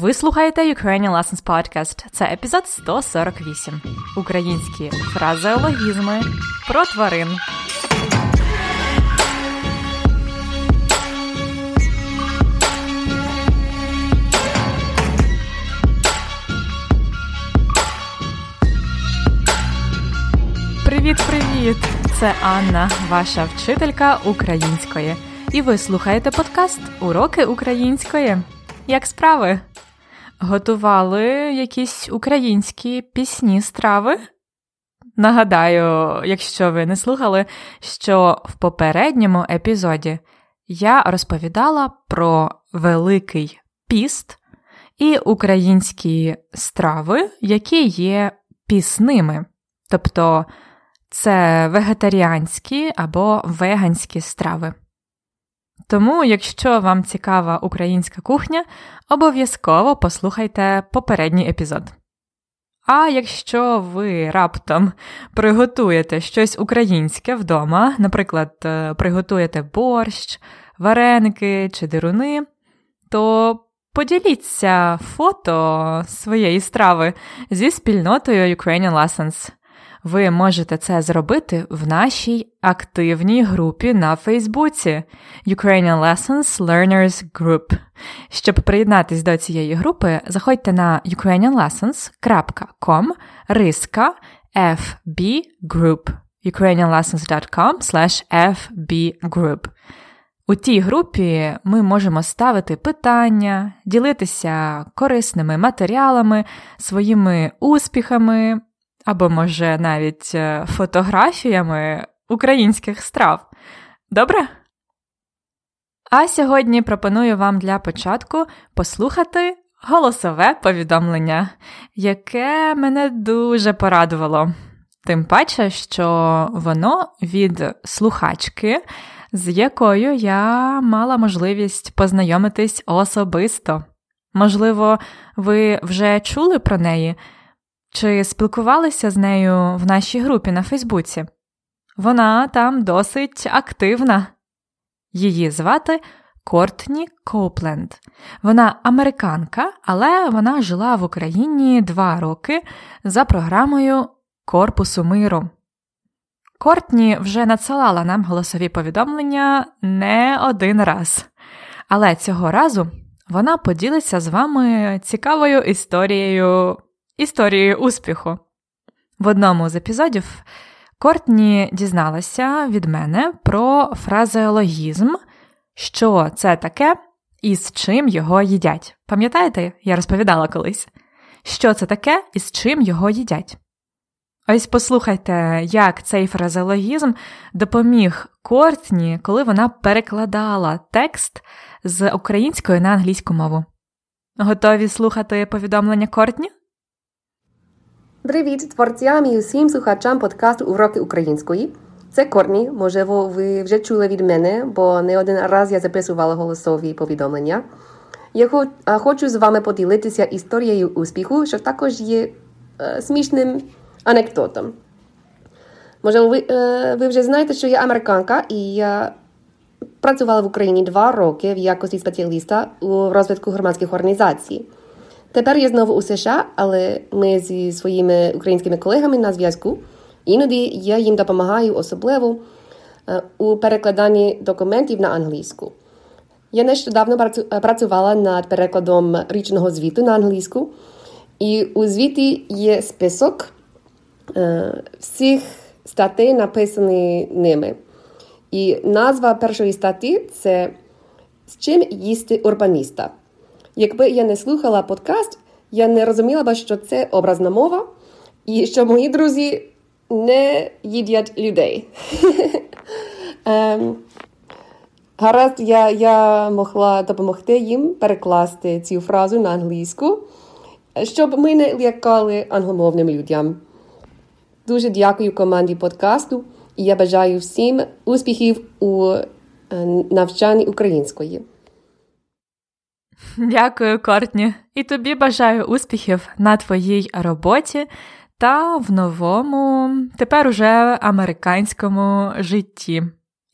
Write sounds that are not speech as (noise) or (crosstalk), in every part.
Ви слухаєте Ukrainian Lessons Podcast. Це епізод 148. Українські фразеологізми про тварин. Привіт-привіт! Це Анна, ваша вчителька української. І ви слухаєте подкаст Уроки української. Як справи? Готували якісь українські пісні страви? Нагадаю, якщо ви не слухали, що в попередньому епізоді я розповідала про Великий піст і українські страви, які є пісними. Тобто це вегетаріанські або веганські страви. Тому, якщо вам цікава українська кухня, обов'язково послухайте попередній епізод. А якщо ви раптом приготуєте щось українське вдома, наприклад, е, приготуєте борщ, вареники чи дируни, то поділіться фото своєї страви зі спільнотою Ukrainian Lessons – ви можете це зробити в нашій активній групі на Фейсбуці Ukrainian Lessons Learners Group. Щоб приєднатись до цієї групи, заходьте на ukrainianlessons.com риска FB Group ukrainianlessons.com FB Group. У тій групі ми можемо ставити питання, ділитися корисними матеріалами, своїми успіхами, або, може, навіть е, фотографіями українських страв. Добре? А сьогодні пропоную вам для початку послухати голосове повідомлення, яке мене дуже порадувало. Тим паче, що воно від слухачки, з якою я мала можливість познайомитись особисто. Можливо, ви вже чули про неї, чи спілкувалися з нею в нашій групі на Фейсбуці? Вона там досить активна. Її звати Кортні Копленд. Вона американка, але вона жила в Україні два роки за програмою Корпусу миру. Кортні вже надсилала нам голосові повідомлення не один раз. Але цього разу вона поділиться з вами цікавою історією історією успіху. В одному з епізодів Кортні дізналася від мене про фразеологізм, що це таке і з чим його їдять. Пам'ятаєте, я розповідала колись, що це таке і з чим його їдять. Ось послухайте, як цей фразеологізм допоміг Кортні, коли вона перекладала текст з української на англійську мову. Готові слухати повідомлення Кортні? Привіт творцям і усім слухачам подкасту Уроки української. Це Корні. Можливо, ви вже чули від мене, бо не один раз я записувала голосові повідомлення. Я хочу з вами поділитися історією успіху, що також є е, смішним анекдотом. Можливо, ви, е, ви вже знаєте, що я американка, і я працювала в Україні два роки в якості спеціаліста у розвитку громадських організацій. Тепер я знову у США, але ми зі своїми українськими колегами на зв'язку. Іноді я їм допомагаю особливо у перекладанні документів на англійську. Я нещодавно працювала над перекладом річного звіту на англійську, і у звіті є список всіх статей, написаних ними. І назва першої статті це з чим їсти урбаніста. Якби я не слухала подкаст, я не розуміла б, що це образна мова, і що мої друзі не їдять людей. (laughs) ем, гаразд, я, я могла допомогти їм перекласти цю фразу на англійську, щоб ми не лякали англомовним людям. Дуже дякую команді подкасту, і я бажаю всім успіхів у е, навчанні української. Дякую, Кортні, і тобі бажаю успіхів на твоїй роботі та в новому, тепер уже американському житті.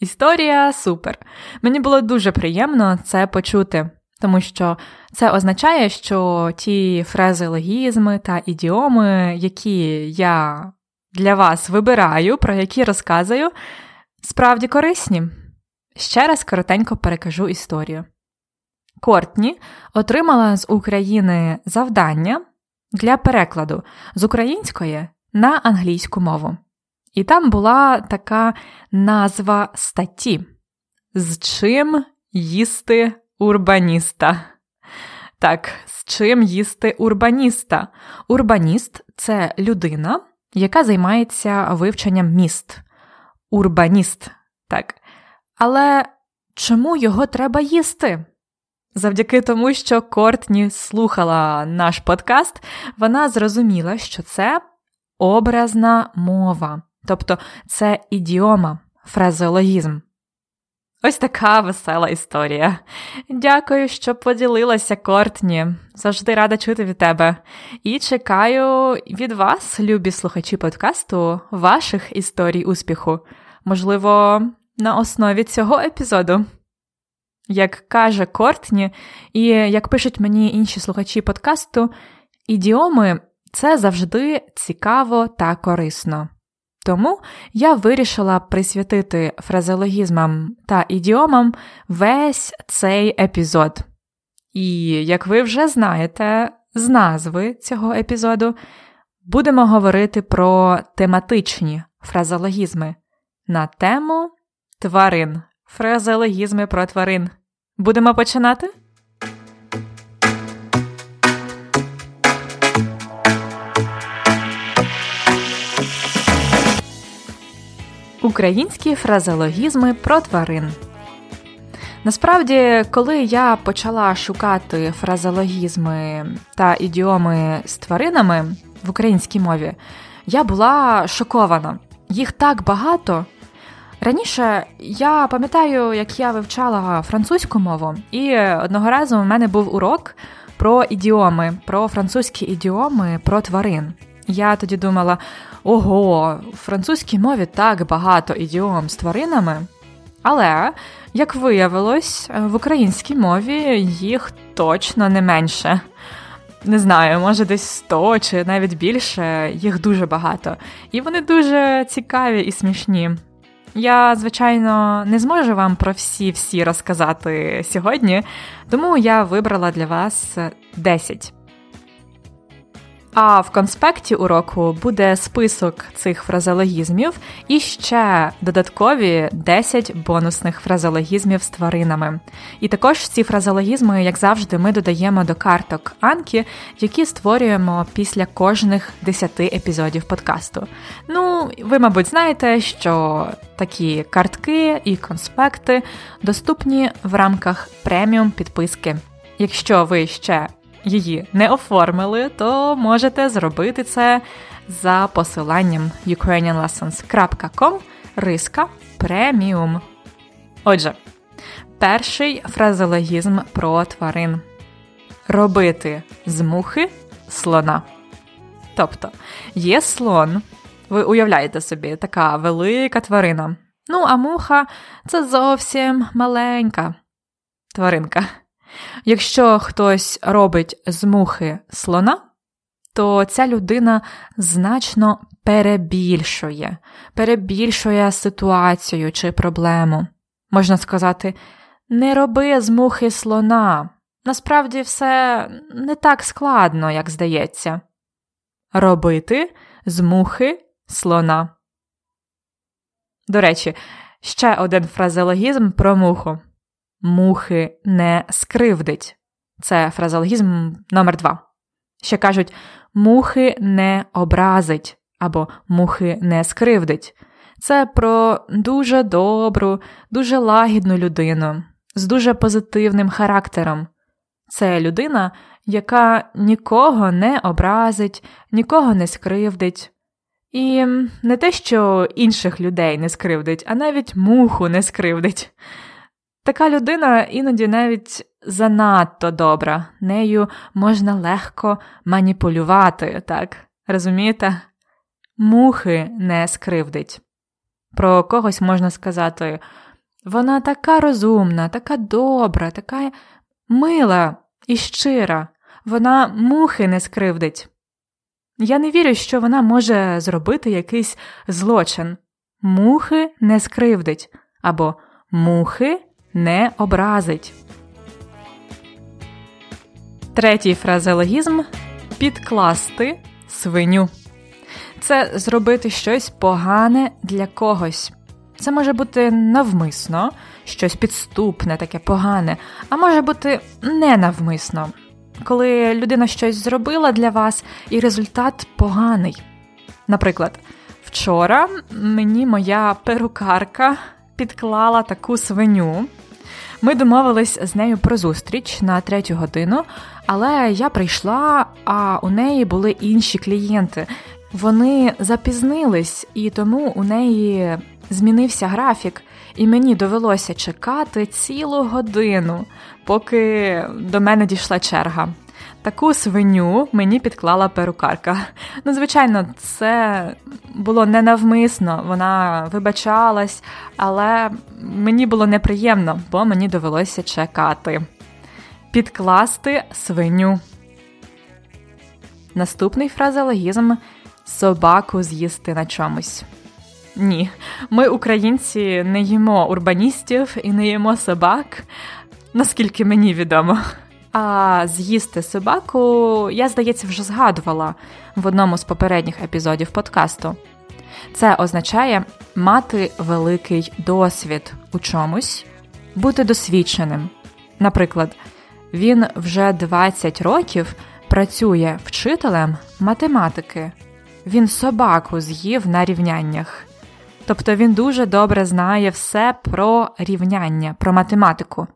Історія супер. Мені було дуже приємно це почути. тому що це означає, що ті фразеологізми та ідіоми, які я для вас вибираю, про які розказую, справді корисні. Ще раз коротенько перекажу історію. Кортні отримала з України завдання для перекладу з української на англійську мову. І там була така назва статті: З чим їсти урбаніста? Так, з чим їсти урбаніста? Урбаніст це людина, яка займається вивченням міст. Урбаніст. Так. Але чому його треба їсти? Завдяки тому, що Кортні слухала наш подкаст, вона зрозуміла, що це образна мова, тобто це ідіома, фразеологізм. Ось така весела історія. Дякую, що поділилася, Кортні. Завжди рада чути від тебе. І чекаю від вас, любі слухачі подкасту, ваших історій успіху. Можливо, на основі цього епізоду. Як каже Кортні, і як пишуть мені інші слухачі подкасту, ідіоми це завжди цікаво та корисно. Тому я вирішила присвятити фразеологізмам та ідіомам весь цей епізод. І, як ви вже знаєте, з назви цього епізоду будемо говорити про тематичні фразеологізми на тему тварин. Фразеологізми про тварин. Будемо починати? Українські фразеологізми про тварин. Насправді, коли я почала шукати фразеологізми та ідіоми з тваринами в українській мові, я була шокована. Їх так багато. Раніше я пам'ятаю, як я вивчала французьку мову, і одного разу у мене був урок про ідіоми, про французькі ідіоми про тварин. Я тоді думала: ого, в французькій мові так багато ідіом з тваринами. Але, як виявилось, в українській мові їх точно не менше. Не знаю, може десь 100 чи навіть більше, їх дуже багато. І вони дуже цікаві і смішні. Я, звичайно, не зможу вам про всі-всі розказати сьогодні, тому я вибрала для вас 10. А в конспекті уроку буде список цих фразеологізмів і ще додаткові 10 бонусних фразеологізмів з тваринами. І також ці фразеологізми, як завжди, ми додаємо до карток Анкі, які створюємо після кожних 10 епізодів подкасту. Ну, ви, мабуть, знаєте, що такі картки і конспекти доступні в рамках преміум підписки. Якщо ви ще її не оформили, то можете зробити це за посиланням ukrainianlessons.com риска преміум. Отже, перший фразеологізм про тварин робити з мухи слона. Тобто, є слон, ви уявляєте собі, така велика тварина. Ну, а муха це зовсім маленька тваринка. Якщо хтось робить з мухи слона, то ця людина значно перебільшує, перебільшує ситуацію чи проблему. Можна сказати, не роби з мухи слона. Насправді все не так складно, як здається. Робити з мухи слона. До речі, ще один фразеологізм про муху мухи не скривдить. Це фразеологізм номер два. Ще кажуть, мухи не образить або мухи не скривдить. Це про дуже добру, дуже лагідну людину з дуже позитивним характером. Це людина, яка нікого не образить, нікого не скривдить. І не те, що інших людей не скривдить, а навіть муху не скривдить. Така людина іноді навіть занадто добра, нею можна легко маніпулювати, так, розумієте? Мухи не скривдить. Про когось можна сказати, вона така розумна, така добра, така мила і щира, вона мухи не скривдить. Я не вірю, що вона може зробити якийсь злочин. Мухи не скривдить або мухи не образить. Третій фразеологізм підкласти свиню. Це зробити щось погане для когось. Це може бути навмисно, щось підступне, таке погане, а може бути ненавмисно, коли людина щось зробила для вас і результат поганий. Наприклад, вчора мені моя перукарка підклала таку свиню. Ми домовились з нею про зустріч на третю годину, але я прийшла, а у неї були інші клієнти. Вони запізнились, і тому у неї змінився графік, і мені довелося чекати цілу годину, поки до мене дійшла черга. Таку свиню мені підклала перукарка. Ну, звичайно, це було ненавмисно, вона вибачалась, але мені було неприємно, бо мені довелося чекати. Підкласти свиню. Наступний фразеологізм собаку з'їсти на чомусь. Ні, ми, українці, не їмо урбаністів і не їмо собак, наскільки мені відомо. А з'їсти собаку, я, здається, вже згадувала в одному з попередніх епізодів подкасту. Це означає мати великий досвід у чомусь, бути досвідченим. Наприклад, він вже 20 років працює вчителем математики, він собаку з'їв на рівняннях. Тобто він дуже добре знає все про рівняння, про математику.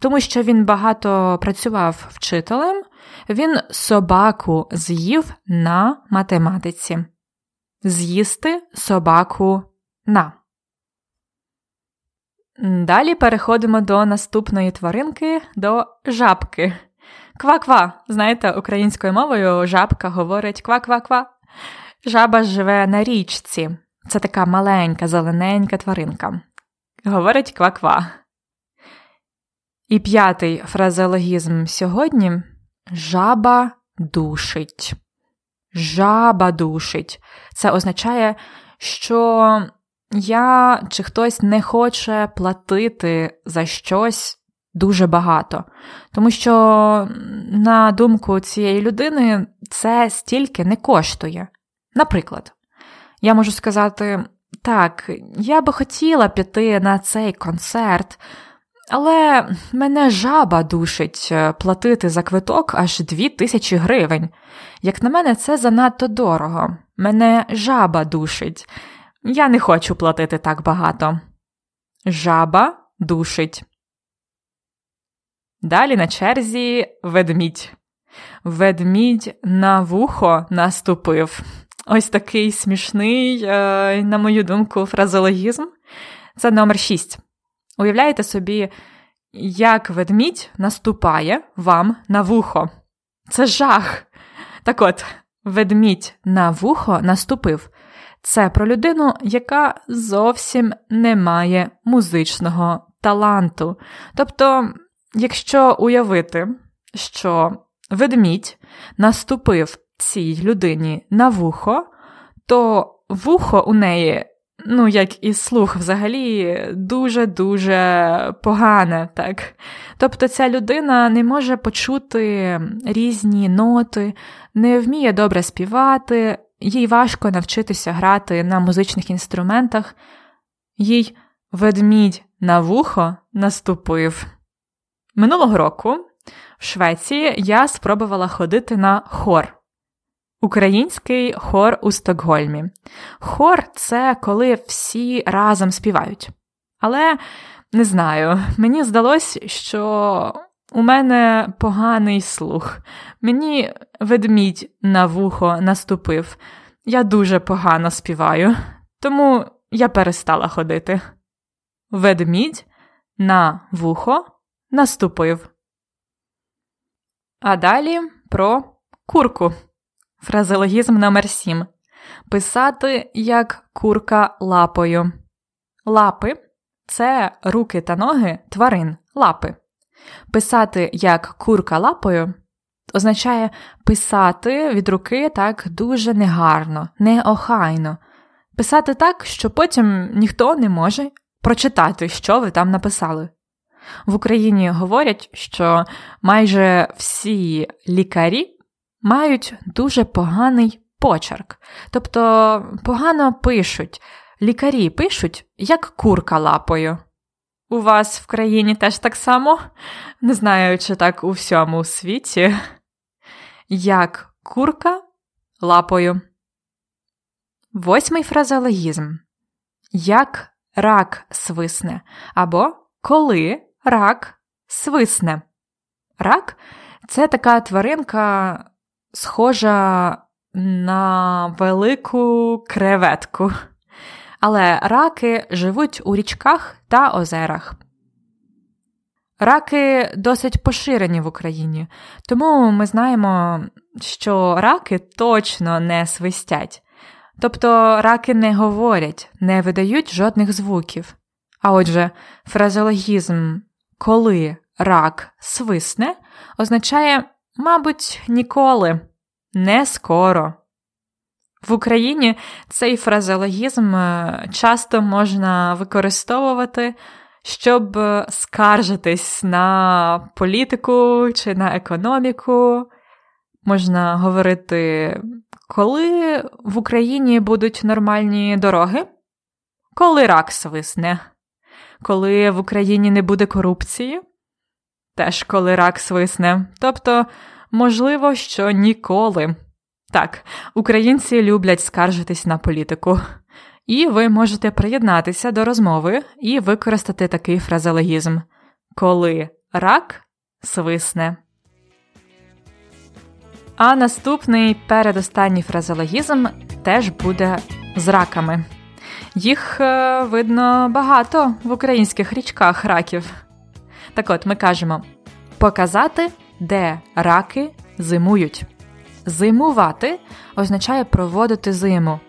Тому що він багато працював вчителем, він собаку з'їв на математиці. З'їсти собаку на. Далі переходимо до наступної тваринки, до жабки. Ква-ква. Знаєте, українською мовою жабка говорить ква-ква-ква. Жаба живе на річці. Це така маленька, зелененька тваринка. Говорить ква-ква. І п'ятий фразеологізм сьогодні жаба душить. Жаба душить. Це означає, що я чи хтось не хоче платити за щось дуже багато. Тому що, на думку цієї людини, це стільки не коштує. Наприклад, я можу сказати: так, я би хотіла піти на цей концерт. Але мене жаба душить е, платити за квиток аж дві тисячі гривень. Як на мене, це занадто дорого. Мене жаба душить. Я не хочу платити так багато. Жаба душить. Далі на черзі ведмідь. Ведмідь на вухо наступив. Ось такий смішний, е, на мою думку, фразологізм. Це номер 6. Уявляєте собі, як ведмідь наступає вам на вухо. Це жах. Так от, ведмідь на вухо наступив. Це про людину, яка зовсім не має музичного таланту. Тобто, якщо уявити, що ведмідь наступив цій людині на вухо, то вухо у неї ну, як і слух взагалі, дуже-дуже погане, так. Тобто ця людина не може почути різні ноти, не вміє добре співати, їй важко навчитися грати на музичних інструментах, їй ведмідь на вухо наступив. Минулого року в Швеції я спробувала ходити на хор. Український хор у Стокгольмі. Хор це коли всі разом співають. Але не знаю, мені здалось, що у мене поганий слух. Мені ведмідь на вухо наступив. Я дуже погано співаю, тому я перестала ходити. Ведмідь на вухо наступив. А далі про курку. Фразеологізм номер 7 Писати як курка лапою. Лапи це руки та ноги тварин лапи. Писати як курка лапою означає писати від руки так дуже негарно, неохайно. Писати так, що потім ніхто не може прочитати, що ви там написали. В Україні говорять, що майже всі лікарі мають дуже поганий почерк, тобто погано пишуть. Лікарі пишуть, як курка лапою. У вас в країні теж так само? Не знаю, чи так у всьому світі. Як курка лапою. Восьмий фразеологізм. Як рак свисне. Або коли рак свисне. Рак це така тваринка, схожа на велику креветку. Але раки живуть у річках та озерах. Раки досить поширені в Україні, тому ми знаємо, що раки точно не свистять. Тобто раки не говорять, не видають жодних звуків. А отже, фразеологізм коли рак свисне означає, мабуть, ніколи, не скоро. В Україні цей фразеологізм е, часто можна використовувати, щоб скаржитись на політику чи на економіку. Можна говорити, коли в Україні будуть нормальні дороги, коли рак свисне, коли в Україні не буде корупції, теж коли рак свисне. Тобто, можливо, що ніколи. Так, українці люблять скаржитись на політику. І ви можете приєднатися до розмови і використати такий фразеологізм, коли рак свисне. А наступний передостанній фразеологізм теж буде з раками. Їх е, видно багато в українських річках раків. Так от ми кажемо показати, де раки зимують. Зимувати означає проводити зиму,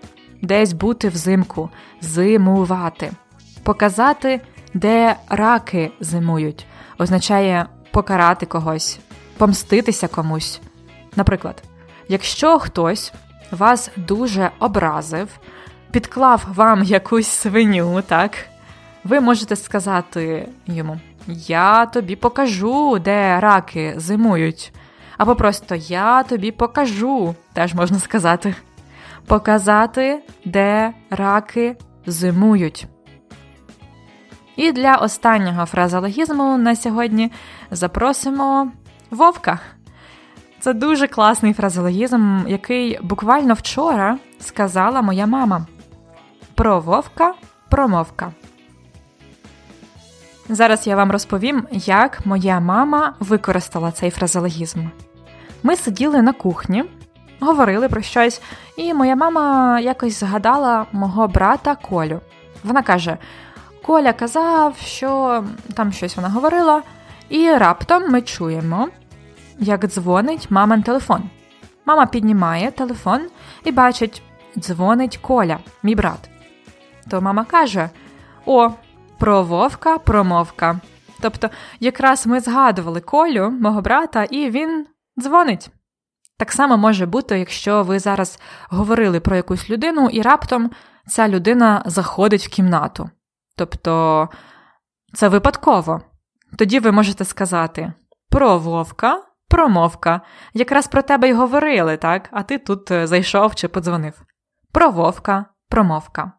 десь бути взимку, зимувати. Показати, де раки зимують, означає покарати когось, помститися комусь. Наприклад, якщо хтось вас дуже образив, підклав вам якусь свиню, так, ви можете сказати йому: Я тобі покажу, де раки зимують. Або просто я тобі покажу, теж можна сказати. Показати, де раки зимують. І для останнього фразологізму на сьогодні запросимо вовка. Це дуже класний фразологізм, який буквально вчора сказала моя мама. Про вовка промовка. Зараз я вам розповім, як моя мама використала цей фразологізм. Ми сиділи на кухні, говорили про щось, і моя мама якось згадала мого брата Колю. Вона каже: Коля казав, що там щось вона говорила, і раптом ми чуємо, як дзвонить мамин телефон. Мама піднімає телефон і бачить, дзвонить Коля, мій брат. То мама каже: О, про вовка промовка. Тобто, якраз ми згадували Колю, мого брата, і він дзвонить. Так само може бути, якщо ви зараз говорили про якусь людину, і раптом ця людина заходить в кімнату. Тобто це випадково. Тоді ви можете сказати про вовка, промовка. Якраз про тебе й говорили, так? А ти тут е, зайшов чи подзвонив. Про вовка, промовка.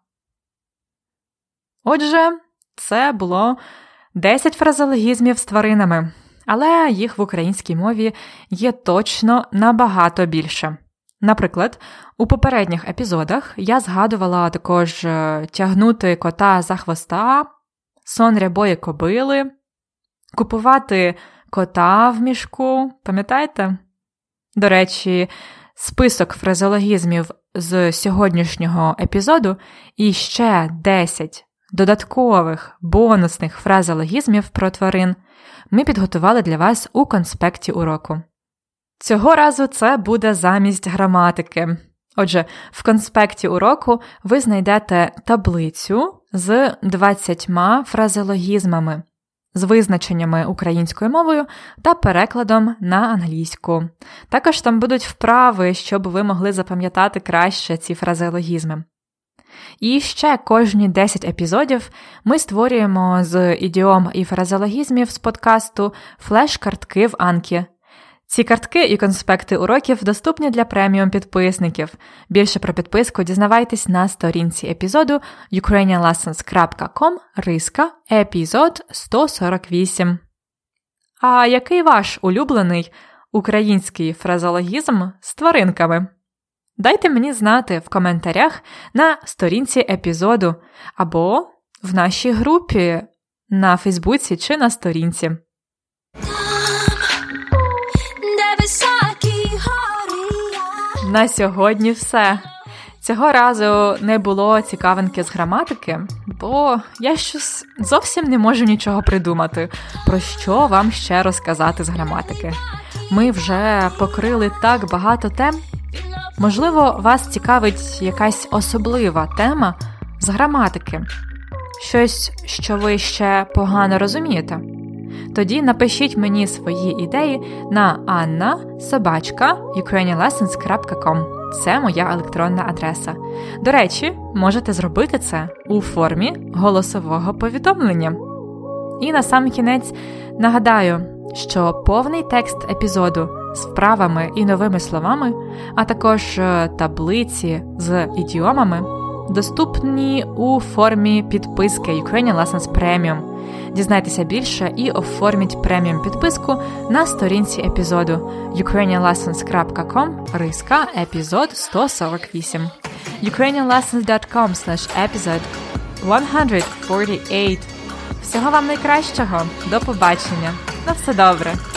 Отже, це було 10 фразологізмів з тваринами, але їх в українській мові є точно набагато більше. Наприклад, у попередніх епізодах я згадувала також е, тягнути кота за хвоста, сон рябої кобили, купувати кота в мішку, пам'ятаєте? До речі, список фразеологізмів з сьогоднішнього епізоду і ще 10 додаткових бонусних фразеологізмів про тварин ми підготували для вас у конспекті уроку. Цього разу це буде замість граматики. Отже, в конспекті уроку ви знайдете таблицю з 20 фразеологізмами. з визначеннями українською мовою та перекладом на англійську. Також там будуть вправи, щоб ви могли запам'ятати краще ці фразеологізми. І ще кожні 10 епізодів ми створюємо з ідіом і фразеологізмів з подкасту флеш-картки в Анкі. Ці картки і конспекти уроків доступні для преміум підписників. Більше про підписку дізнавайтесь на сторінці епізоду ukrainianlessons.com риска епізод 148. А який ваш улюблений український фразологізм з тваринками? Дайте мені знати в коментарях на сторінці епізоду або в нашій групі на Фейсбуці чи на сторінці. На сьогодні все. Цього разу не було цікавинки з граматики, бо я щось зовсім не можу нічого придумати, про що вам ще розказати з граматики. Ми вже покрили так багато тем. Можливо, вас цікавить якась особлива тема з граматики, щось, що ви ще погано розумієте. Тоді напишіть мені свої ідеї на anna собачка Це моя електронна адреса. До речі, можете зробити це у формі голосового повідомлення. І на сам кінець нагадаю, що повний текст епізоду з вправами і новими словами, а також е, таблиці з ідіомами доступні у формі підписки Ukrainian Lessons Premium. Дізнайтеся більше і оформіть преміум підписку на сторінці епізоду ukrainianlessons.com риска епізод 148 ukrainianlessons.com slash episode 148 Всього вам найкращого. До побачення. На все добре.